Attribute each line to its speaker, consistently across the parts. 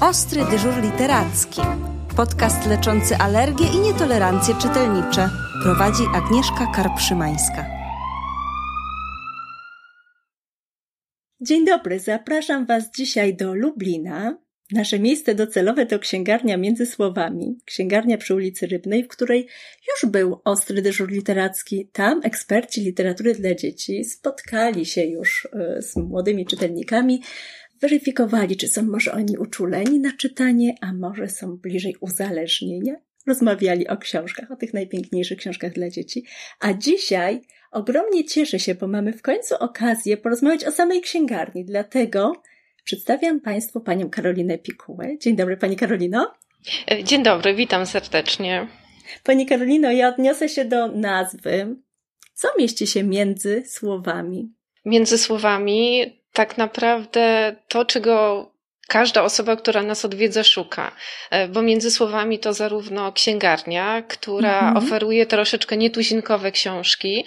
Speaker 1: Ostry dyżur literacki. Podcast leczący alergie i nietolerancje czytelnicze. Prowadzi Agnieszka Karpszymańska. Dzień dobry, zapraszam Was dzisiaj do Lublina. Nasze miejsce docelowe to księgarnia między słowami, księgarnia przy ulicy Rybnej, w której już był ostry dyżur literacki. Tam eksperci literatury dla dzieci spotkali się już e, z młodymi czytelnikami, weryfikowali, czy są może oni uczuleni na czytanie, a może są bliżej uzależnienia. Rozmawiali o książkach, o tych najpiękniejszych książkach dla dzieci. A dzisiaj ogromnie cieszę się, bo mamy w końcu okazję porozmawiać o samej księgarni. Dlatego przedstawiam Państwu panią Karolinę Pikułę. Dzień dobry, pani Karolino.
Speaker 2: Dzień dobry, witam serdecznie.
Speaker 1: Pani Karolino, ja odniosę się do nazwy. Co mieści się między słowami?
Speaker 2: Między słowami tak naprawdę to, czego każda osoba, która nas odwiedza, szuka. E, bo między słowami to zarówno księgarnia, która mhm. oferuje troszeczkę nietuzinkowe książki,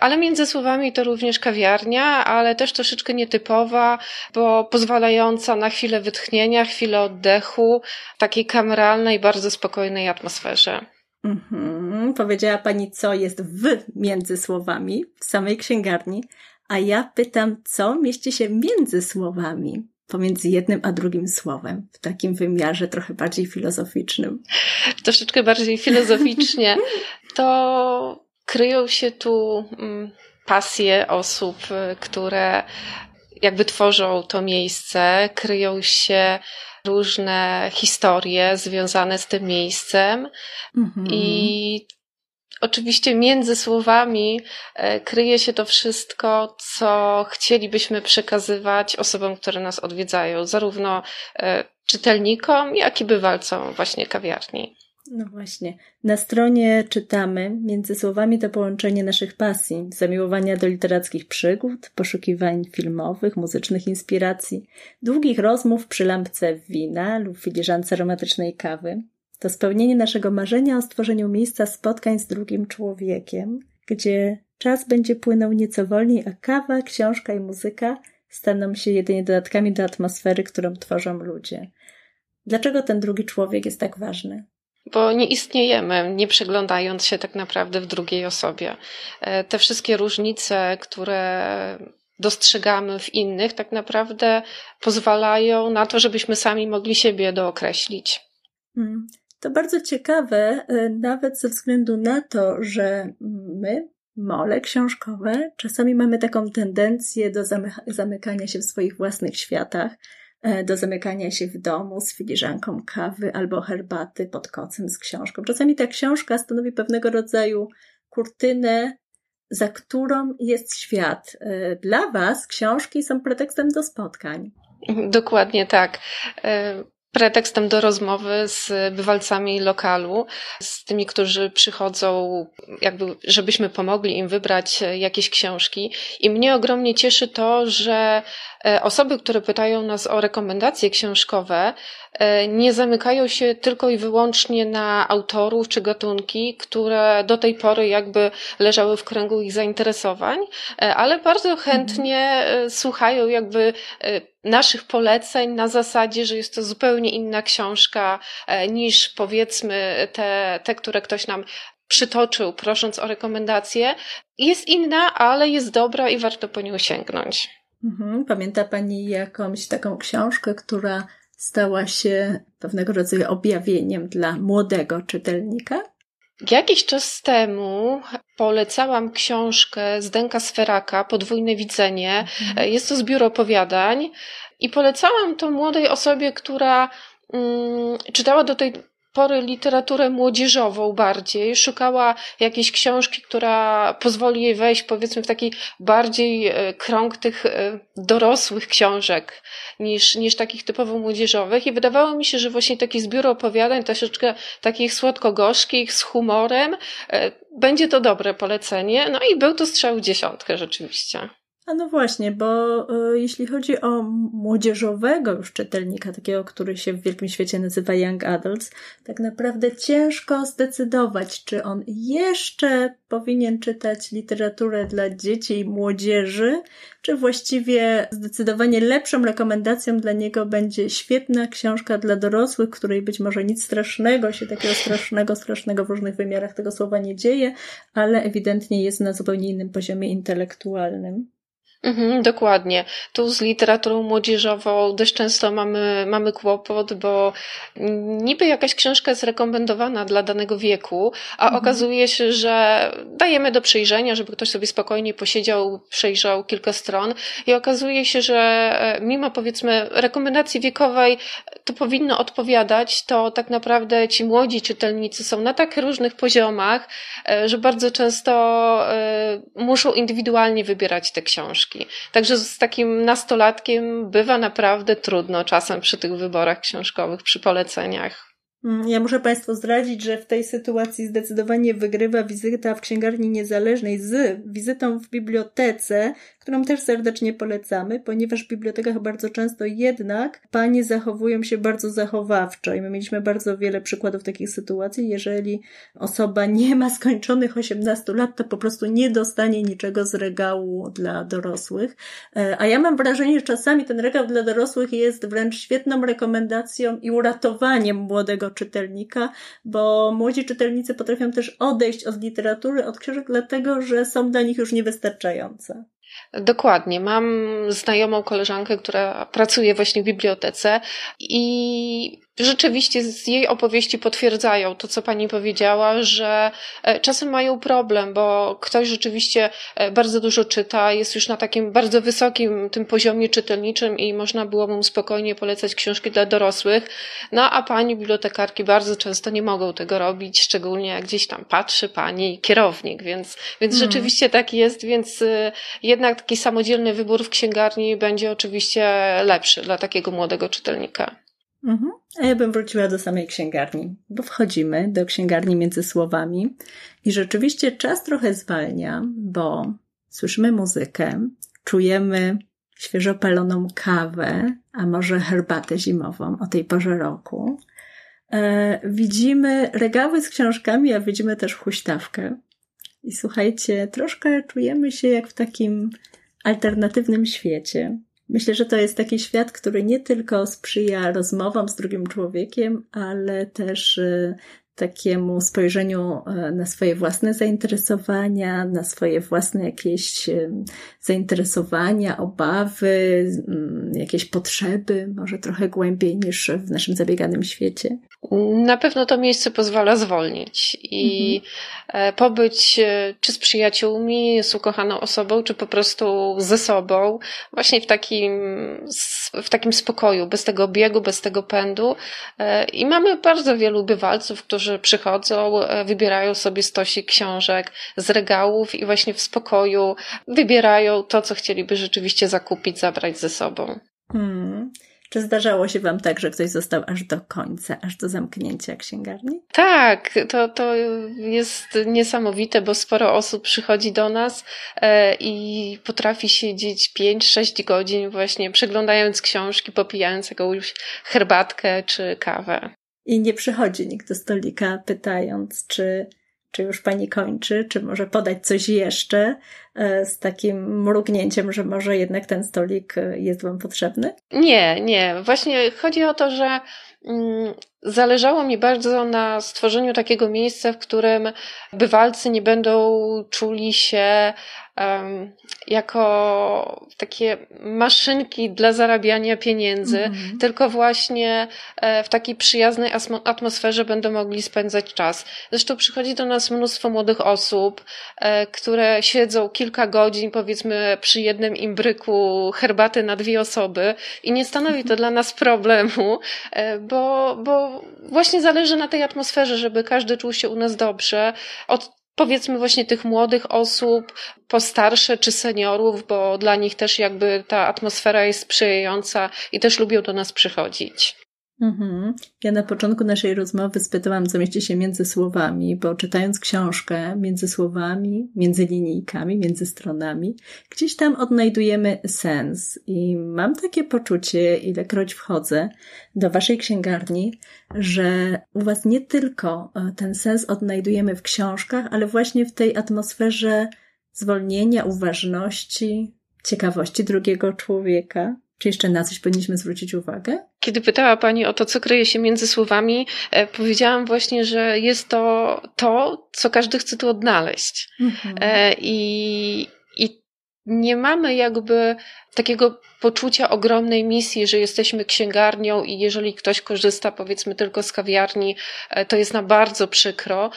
Speaker 2: ale między słowami to również kawiarnia, ale też troszeczkę nietypowa, bo pozwalająca na chwilę wytchnienia, chwilę oddechu, takiej kameralnej, bardzo spokojnej atmosferze.
Speaker 1: Mhm. Powiedziała Pani, co jest w między słowami w samej księgarni, a ja pytam, co mieści się między słowami, pomiędzy jednym a drugim słowem, w takim wymiarze trochę bardziej filozoficznym.
Speaker 2: Troszeczkę bardziej filozoficznie. To kryją się tu mm, pasje osób, które jakby tworzą to miejsce, kryją się różne historie związane z tym miejscem mhm. i Oczywiście między słowami e, kryje się to wszystko, co chcielibyśmy przekazywać osobom, które nas odwiedzają, zarówno e, czytelnikom, jak i bywalcom właśnie kawiarni.
Speaker 1: No właśnie. Na stronie czytamy między słowami to połączenie naszych pasji, zamiłowania do literackich przygód, poszukiwań filmowych, muzycznych inspiracji, długich rozmów przy lampce wina lub filiżance aromatycznej kawy, to spełnienie naszego marzenia o stworzeniu miejsca spotkań z drugim człowiekiem, gdzie czas będzie płynął nieco wolniej, a kawa, książka i muzyka staną się jedynie dodatkami do atmosfery, którą tworzą ludzie. Dlaczego ten drugi człowiek jest tak ważny?
Speaker 2: Bo nie istniejemy, nie przeglądając się tak naprawdę w drugiej osobie. E, te wszystkie różnice, które dostrzegamy w innych, tak naprawdę pozwalają na to, żebyśmy sami mogli siebie dookreślić.
Speaker 1: Hmm. To bardzo ciekawe, e, nawet ze względu na to, że my, mole książkowe, czasami mamy taką tendencję do zamykania się w swoich własnych światach, e, do zamykania się w domu z filiżanką kawy albo herbaty pod kocem z książką. Czasami ta książka stanowi pewnego rodzaju kurtynę, za którą jest świat. E, dla Was książki są pretekstem do spotkań.
Speaker 2: Dokładnie tak pretekstem do rozmowy z bywalcami lokalu, z tymi, którzy przychodzą, jakby, żebyśmy pomogli im wybrać jakieś książki. I mnie ogromnie cieszy to, że osoby, które pytają nas o rekomendacje książkowe, e, nie zamykają się tylko i wyłącznie na autorów czy gatunki, które do tej pory jakby leżały w kręgu ich zainteresowań, e, ale bardzo chętnie słuchają jakby naszych poleceń na zasadzie, że jest to zupełnie inna książka e, niż powiedzmy te, te które ktoś nam przytoczył, prosząc o rekomendację. Jest inna, ale jest dobra i warto po nią sięgnąć.
Speaker 1: Mhm. Pamięta Pani jakąś taką książkę, która stała się pewnego rodzaju objawieniem dla młodego czytelnika?
Speaker 2: Jakiś czas temu polecałam książkę Zdenka Sferaka, Podwójne Widzenie. Mhm. Jest to zbiór opowiadań i polecałam to młodej osobie, która mm, czytała do tej pory literaturę młodzieżową bardziej, szukała jakiejś książki, która pozwoli jej wejść powiedzmy w taki bardziej e, krąg tych e, dorosłych książek niż, niż takich typowo młodzieżowych i wydawało mi się, że właśnie taki zbiór opowiadań, troszeczkę takich słodko-gorzkich, z humorem, e, będzie to dobre polecenie. No i był to strzał dziesiątkę rzeczywiście.
Speaker 1: A no właśnie, bo y, jeśli chodzi o młodzieżowego już czytelnika, takiego, który się w wielkim świecie nazywa Young Adults, tak naprawdę ciężko zdecydować, czy on jeszcze powinien czytać literaturę dla dzieci i młodzieży, czy właściwie zdecydowanie lepszą rekomendacją dla niego będzie świetna książka dla dorosłych, której być może nic strasznego się takiego strasznego, strasznego w różnych wymiarach tego słowa nie dzieje, ale ewidentnie jest na zupełnie innym poziomie intelektualnym.
Speaker 2: Mhm, dokładnie. Tu z literaturą młodzieżową dość często mamy, mamy kłopot, bo niby jakaś książka jest rekomendowana dla danego wieku, a mhm. okazuje się, że dajemy do przejrzenia, żeby ktoś sobie spokojnie posiedział, przejrzał kilka stron i okazuje się, że e, mimo powiedzmy rekomendacji wiekowej to powinno odpowiadać, to tak naprawdę ci młodzi czytelnicy są na tak różnych poziomach, e, że bardzo często e, muszą indywidualnie wybierać te książki książki. Także z takim nastolatkiem bywa naprawdę trudno czasem przy tych wyborach książkowych, przy poleceniach.
Speaker 1: Mm, ja muszę Państwu zdradzić, że w tej sytuacji zdecydowanie wygrywa wizyta w księgarni niezależnej z wizytą w bibliotece, którą też serdecznie polecamy, ponieważ w bibliotekach bardzo często jednak panie zachowują się bardzo zachowawczo i my mieliśmy bardzo wiele przykładów takich sytuacji. Jeżeli osoba nie ma skończonych 18 lat, to po prostu nie dostanie niczego z regału dla dorosłych. E, a ja mam wrażenie, że czasami ten regał dla dorosłych jest wręcz świetną rekomendacją i uratowaniem młodego czytelnika, bo młodzi czytelnicy potrafią też odejść od literatury, od książek, dlatego że są dla nich już niewystarczające.
Speaker 2: Dokładnie. Mam znajomą koleżankę, która pracuje właśnie w bibliotece i rzeczywiście z jej opowieści potwierdzają to, co pani powiedziała, że e, czasem mają problem, bo ktoś rzeczywiście e, bardzo dużo czyta, jest już na takim bardzo wysokim tym poziomie czytelniczym i można było mu spokojnie polecać książki dla dorosłych. No a pani bibliotekarki bardzo często nie mogą tego robić, szczególnie jak gdzieś tam patrzy pani kierownik, więc, więc hmm. rzeczywiście tak jest, więc e, jednak taki samodzielny wybór w księgarni będzie oczywiście lepszy dla takiego młodego czytelnika.
Speaker 1: Mhm. A ja bym wróciła do samej księgarni, bo wchodzimy do księgarni między słowami i rzeczywiście czas trochę zwalnia, bo słyszymy muzykę, czujemy świeżo paloną kawę, a może herbatę zimową o tej porze roku. E, widzimy regały z książkami, a widzimy też huśtawkę. I słuchajcie, troszkę czujemy się jak w takim alternatywnym świecie. Myślę, że to jest taki świat, który nie tylko sprzyja rozmowom z drugim człowiekiem, ale też y, takiemu spojrzeniu y, na swoje własne zainteresowania, na swoje własne jakieś y, zainteresowania, obawy, mm, jakieś potrzeby, może trochę głębiej niż w naszym zabieganym świecie.
Speaker 2: Na pewno to miejsce pozwala zwolnić i mhm. E, pobyć e, czy z przyjaciółmi, z ukochaną osobą, czy po prostu ze sobą, właśnie w takim, w takim spokoju, bez tego biegu, bez tego pędu. E, I mamy bardzo wielu bywalców, którzy przychodzą, wybierają sobie stosik książek z regałów i właśnie w spokoju wybierają to, co chcieliby rzeczywiście zakupić, zabrać ze sobą. Hmm.
Speaker 1: Czy zdarzało się Wam tak, że ktoś został aż do końca, aż do zamknięcia księgarni?
Speaker 2: Tak, to, to jest niesamowite, bo sporo osób przychodzi do nas e, i potrafi siedzieć 5-6 godzin właśnie przeglądając książki, popijając jakąś herbatkę czy kawę.
Speaker 1: I nie przychodzi nikt do stolika pytając, czy czy już pani kończy, czy może podać coś jeszcze e, z takim mrugnięciem, że może jednak ten stolik e, jest wam potrzebny?
Speaker 2: Nie, nie. Właśnie chodzi o to, że mm, zależało mi bardzo na stworzeniu takiego miejsca, w którym bywalcy nie będą czuli się jako takie maszynki dla zarabiania pieniędzy, mm-hmm. tylko właśnie e, w takiej przyjaznej atmosferze będą mogli spędzać czas. Zresztą przychodzi do nas mnóstwo młodych osób, e, które siedzą kilka godzin, powiedzmy, przy jednym imbryku herbaty na dwie osoby i nie stanowi to dla nas problemu, e, bo, bo właśnie zależy na tej atmosferze, żeby każdy czuł się u nas dobrze. Od powiedzmy właśnie tych młodych osób, postarsze czy seniorów, bo dla nich też jakby ta atmosfera jest sprzyjająca i też lubią do nas przychodzić.
Speaker 1: Mhm. Ja na początku naszej rozmowy spytałam, co mieści się między słowami, bo czytając książkę między słowami, między linijkami, między stronami, gdzieś tam odnajdujemy sens. I mam takie poczucie, ilekroć wchodzę do waszej księgarni, że u was nie tylko e, ten sens odnajdujemy w książkach, ale właśnie w tej atmosferze zwolnienia, uważności, ciekawości drugiego człowieka. Czy jeszcze na coś powinniśmy zwrócić uwagę?
Speaker 2: Kiedy pytała Pani o to, co kryje się między słowami, e, powiedziałam właśnie, że jest to to, co każdy chce tu odnaleźć. Mhm. E, I, nie mamy jakby takiego poczucia ogromnej misji, że jesteśmy księgarnią i jeżeli ktoś korzysta powiedzmy tylko z kawiarni, e, to jest na bardzo przykro,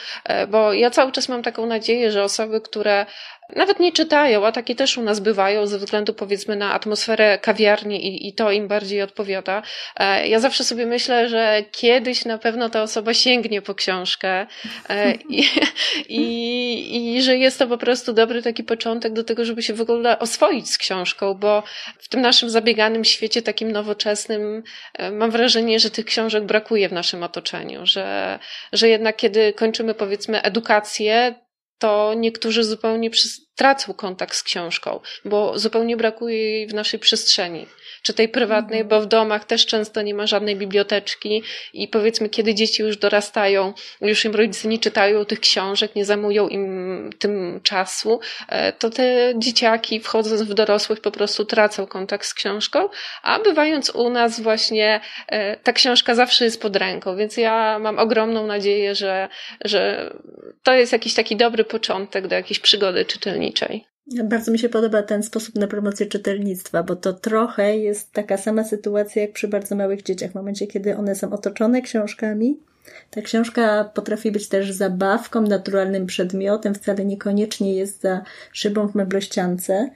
Speaker 2: bo ja cały czas mam taką nadzieję, że osoby, które nawet nie czytają, a takie też u nas bywają ze względu powiedzmy na atmosferę kawiarni i, i to im bardziej odpowiada. E, ja zawsze sobie myślę, że kiedyś na pewno ta osoba sięgnie po książkę e, i, i, i że jest to po prostu dobry taki początek do tego, żeby się w ogóle oswoić z książką, bo w tym naszym zabieganym świecie takim nowoczesnym e, mam wrażenie, że tych książek brakuje w naszym otoczeniu, że, że jednak kiedy kończymy powiedzmy edukację, to niektórzy zupełnie tracą kontakt z książką, bo zupełnie brakuje jej w naszej przestrzeni czy tej prywatnej, bo w domach też często nie ma żadnej biblioteczki i powiedzmy, kiedy dzieci już dorastają, już im rodzice nie czytają tych książek, nie zajmują im tym czasu, e, to te dzieciaki wchodząc w dorosłych po prostu tracą kontakt z książką, a bywając u nas właśnie e, ta książka zawsze jest pod ręką, więc ja mam ogromną nadzieję, że, że to jest jakiś taki dobry początek do jakiejś przygody czytelniczej.
Speaker 1: Bardzo mi się podoba ten sposób na promocję czytelnictwa, bo to trochę jest taka sama sytuacja jak przy bardzo małych dzieciach. W momencie, kiedy one są otoczone książkami, ta książka potrafi być też zabawką, naturalnym przedmiotem, wcale niekoniecznie jest za szybą w meblościance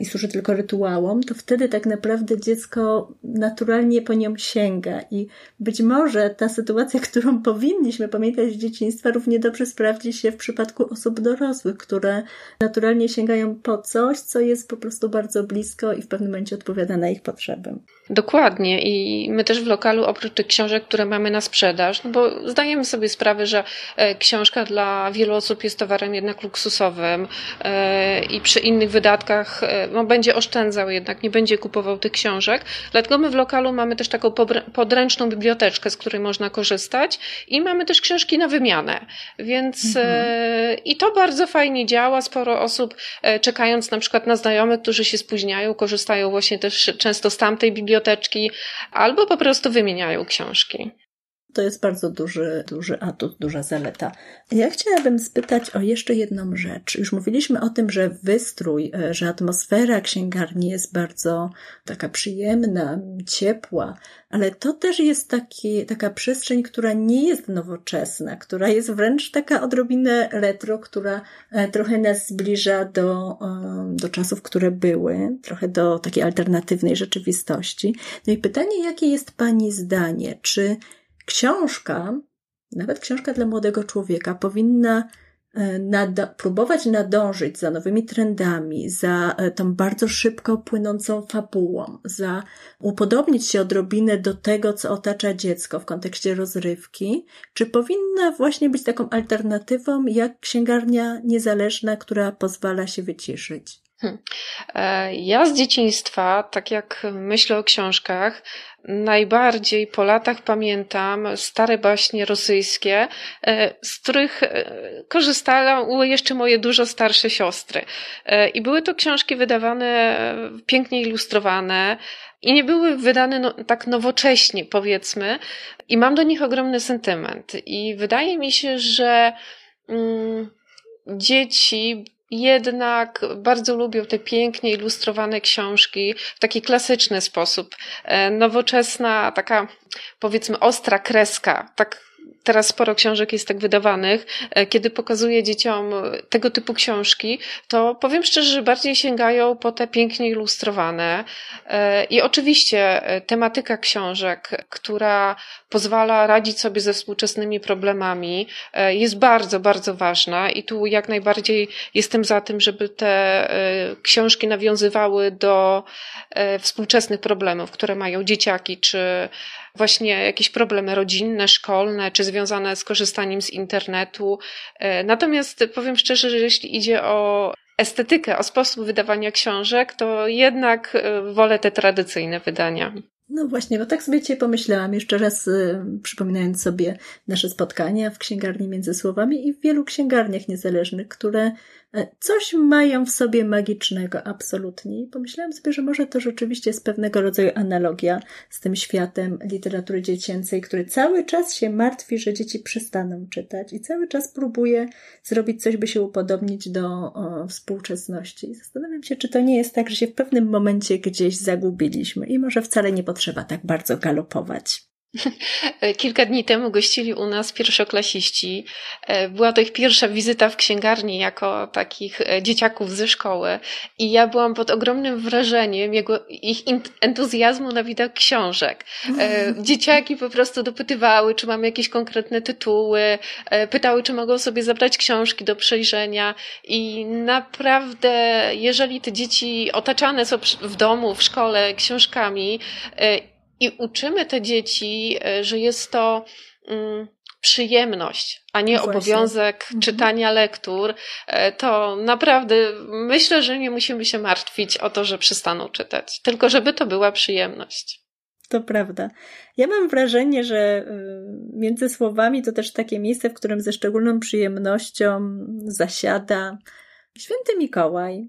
Speaker 1: i służy tylko rytuałom, to wtedy tak naprawdę dziecko naturalnie po nią sięga. I być może ta sytuacja, którą powinniśmy pamiętać z dzieciństwa, równie dobrze sprawdzi się w przypadku osób dorosłych, które naturalnie sięgają po coś, co jest po prostu bardzo blisko i w pewnym momencie odpowiada na ich potrzeby.
Speaker 2: Dokładnie. I my też w lokalu, oprócz tych książek, które mamy na sprzedaż, no bo zdajemy sobie sprawę, że e, książka dla wielu osób jest towarem jednak luksusowym e, i przy innych wydatkach e, no, będzie oszczędzał jednak, nie będzie kupował tych książek. Dlatego my w lokalu mamy też taką podręczną biblioteczkę, z której można korzystać i mamy też książki na wymianę. Więc mhm. i to bardzo fajnie działa. Sporo osób czekając na przykład na znajomych, którzy się spóźniają, korzystają właśnie też często z tamtej biblioteczki, albo po prostu wymieniają książki.
Speaker 1: To jest bardzo duży, duży atut, duża zaleta. Ja chciałabym spytać o jeszcze jedną rzecz. Już mówiliśmy o tym, że wystrój, e, że atmosfera księgarni jest bardzo taka przyjemna, ciepła, ale to też jest taki, taka przestrzeń, która nie jest nowoczesna, która jest wręcz taka odrobinę retro, która e, trochę nas zbliża do, e, do czasów, które były, trochę do takiej alternatywnej rzeczywistości. No i pytanie, jakie jest Pani zdanie? Czy książka, nawet książka dla młodego człowieka, powinna e, próbować nadążyć za nowymi trendami, za e, tą bardzo szybko płynącą fabułą, za upodobnić się odrobinę do tego, co otacza dziecko w kontekście rozrywki, czy powinna właśnie być taką alternatywą jak księgarnia niezależna, która pozwala się wyciszyć? Hmm.
Speaker 2: E, ja z dzieciństwa, tak jak myślę o książkach, najbardziej po latach pamiętam stare baśnie rosyjskie, e, z których e, korzystały jeszcze moje dużo starsze siostry. I były to książki wydawane pięknie ilustrowane i nie były wydane no, tak nowocześnie, powiedzmy. I mam do nich ogromny sentyment. I wydaje mi się, że mm, dzieci jednak bardzo lubią te pięknie ilustrowane książki w taki klasyczny sposób. E, nowoczesna, taka powiedzmy ostra kreska, tak teraz sporo książek jest tak wydawanych, e, kiedy pokazuję dzieciom tego typu książki, to powiem szczerze, że bardziej sięgają po te pięknie ilustrowane. E, I oczywiście tematyka książek, która pozwala radzić sobie ze współczesnymi problemami, jest bardzo, bardzo ważna i tu jak najbardziej jestem za tym, żeby te książki nawiązywały do współczesnych problemów, które mają dzieciaki, czy właśnie jakieś problemy rodzinne, szkolne, czy związane z korzystaniem z internetu. E, natomiast powiem szczerze, że jeśli idzie o estetykę, o sposób wydawania książek, to jednak e, wolę te tradycyjne wydania.
Speaker 1: No właśnie, bo tak sobie dzisiaj pomyślałam, jeszcze raz y, przypominając sobie nasze spotkania w księgarni między słowami i w wielu księgarniach niezależnych, które coś mają w sobie magicznego, absolutnie. Pomyślałam sobie, że może to rzeczywiście jest pewnego rodzaju analogia z tym światem literatury dziecięcej, który cały czas się martwi, że dzieci przestaną czytać i cały czas próbuje zrobić coś, by się upodobnić do o, współczesności. Zastanawiam się, czy to nie jest tak, że się w pewnym momencie gdzieś zagubiliśmy i może wcale nie potrzeba tak bardzo galopować.
Speaker 2: Kilka dni temu gościli u nas pierwszoklasiści. E, była to ich pierwsza wizyta w księgarni jako takich e, dzieciaków ze szkoły i ja byłam pod ogromnym wrażeniem jego, ich entuzjazmu na widok książek. E, dzieciaki po prostu dopytywały, czy mamy jakieś konkretne tytuły, pytały, czy mogą sobie zabrać książki do przejrzenia i naprawdę, jeżeli te dzieci otaczane są w domu, w szkole książkami, i uczymy te dzieci, e, że jest to mm, przyjemność, a nie Właśnie. obowiązek mhm. czytania lektur, e, to naprawdę myślę, że nie musimy się martwić o to, że przestaną czytać, tylko żeby to była przyjemność.
Speaker 1: To prawda. Ja mam wrażenie, że y, między słowami to też takie miejsce, w którym ze szczególną przyjemnością zasiada święty Mikołaj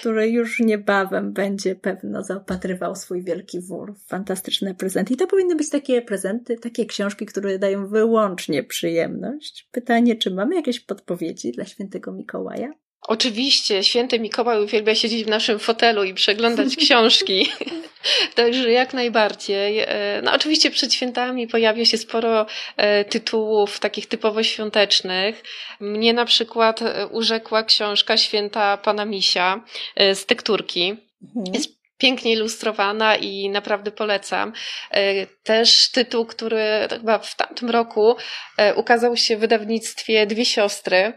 Speaker 1: który już niebawem będzie pewno zaopatrywał swój wielki wór w fantastyczne prezenty. I to powinny być takie prezenty, takie książki, które dają wyłącznie przyjemność. Pytanie, czy mamy jakieś podpowiedzi dla świętego Mikołaja?
Speaker 2: Oczywiście, święty Mikołaj uwielbia siedzieć w naszym fotelu i przeglądać książki. Także jak najbardziej. E, no oczywiście przed świętami pojawia się sporo e, tytułów takich typowo świątecznych. Mnie na przykład e, urzekła książka Święta Pana Misia z tekturki. Mhm. Jest pięknie ilustrowana i naprawdę polecam. Też tytuł, który chyba w tamtym roku ukazał się w wydawnictwie Dwie Siostry.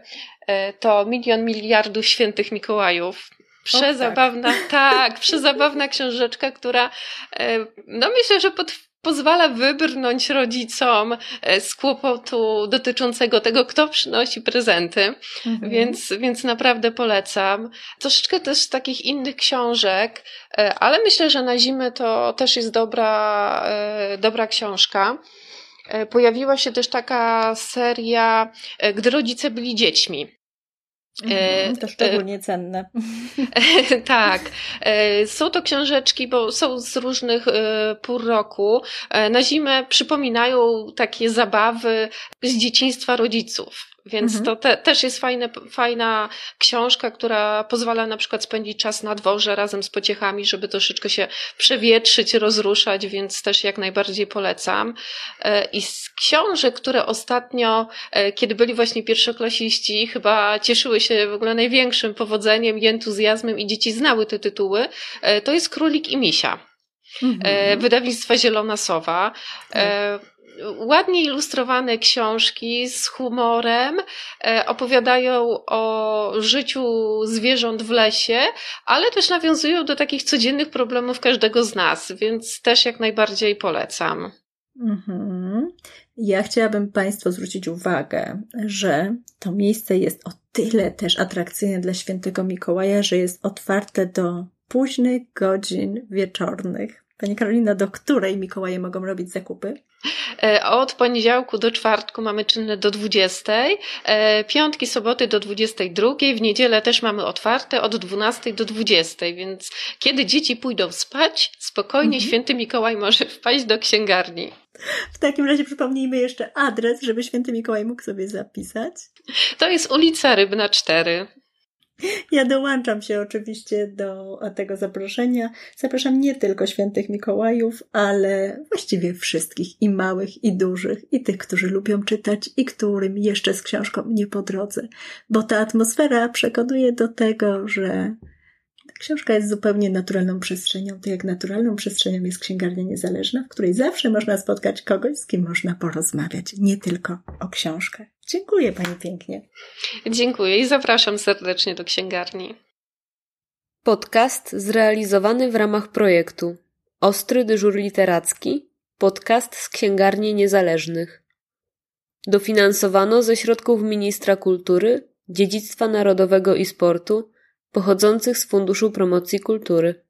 Speaker 2: To Milion Miliardów Świętych Mikołajów. Przezabawna, tak. tak, przezabawna książeczka, która e, no myślę, że pod, pozwala wybrnąć rodzicom e, z kłopotu dotyczącego tego, kto przynosi prezenty, mhm. więc, więc naprawdę polecam. Troszeczkę też takich innych książek, e, ale myślę, że na zimę to też jest dobra, dobra książka. Pojawiła się też taka seria, gdy rodzice byli dziećmi.
Speaker 1: Mhm, to szczególnie cenne.
Speaker 2: tak. E, są to książeczki, bo są z różnych e, pór roku. Na zimę przypominają takie zabawy z dzieciństwa rodziców. Więc mhm. to te, też jest fajne, fajna książka, która pozwala na przykład spędzić czas na dworze razem z pociechami, żeby troszeczkę się przewietrzyć, rozruszać, więc też jak najbardziej polecam. E, I z książek, które ostatnio, e, kiedy byli właśnie pierwszoklasiści, chyba cieszyły się w ogóle największym powodzeniem i entuzjazmem i dzieci znały te tytuły, e, to jest Królik i Misia. Mhm. Wydawnictwa Zielona Sowa. Tak ładnie ilustrowane książki z humorem e, opowiadają o życiu zwierząt w lesie, ale też nawiązują do takich codziennych problemów każdego z nas, więc też jak najbardziej polecam. Mhm.
Speaker 1: Ja chciałabym Państwu zwrócić uwagę, że to miejsce jest o tyle też atrakcyjne dla świętego Mikołaja, że jest otwarte do późnych godzin wieczornych. Pani Karolina, do której Mikołaje mogą robić zakupy?
Speaker 2: E, od poniedziałku do czwartku mamy czynne do 20, e, piątki, soboty do 22, w niedzielę też mamy otwarte od 12 do 20, więc kiedy dzieci pójdą spać, spokojnie mhm. święty Mikołaj może wpaść do księgarni.
Speaker 1: W takim razie przypomnijmy jeszcze adres, żeby święty Mikołaj mógł sobie zapisać.
Speaker 2: To jest ulica Rybna 4.
Speaker 1: Ja dołączam się oczywiście do tego zaproszenia. Zapraszam nie tylko świętych Mikołajów, ale właściwie wszystkich, i małych, i dużych, i tych, którzy lubią czytać, i którym jeszcze z książką nie po drodze, bo ta atmosfera przekonuje do tego, że książka jest zupełnie naturalną przestrzenią, tak jak naturalną przestrzenią jest księgarnia niezależna, w której zawsze można spotkać kogoś, z kim można porozmawiać, nie tylko o książkach. Dziękuję Pani pięknie.
Speaker 2: Dziękuję i zapraszam serdecznie do księgarni.
Speaker 3: Podcast zrealizowany w ramach projektu Ostry dyżur literacki, podcast z księgarni niezależnych. Dofinansowano ze środków Ministra Kultury, Dziedzictwa Narodowego i Sportu pochodzących z Funduszu Promocji Kultury.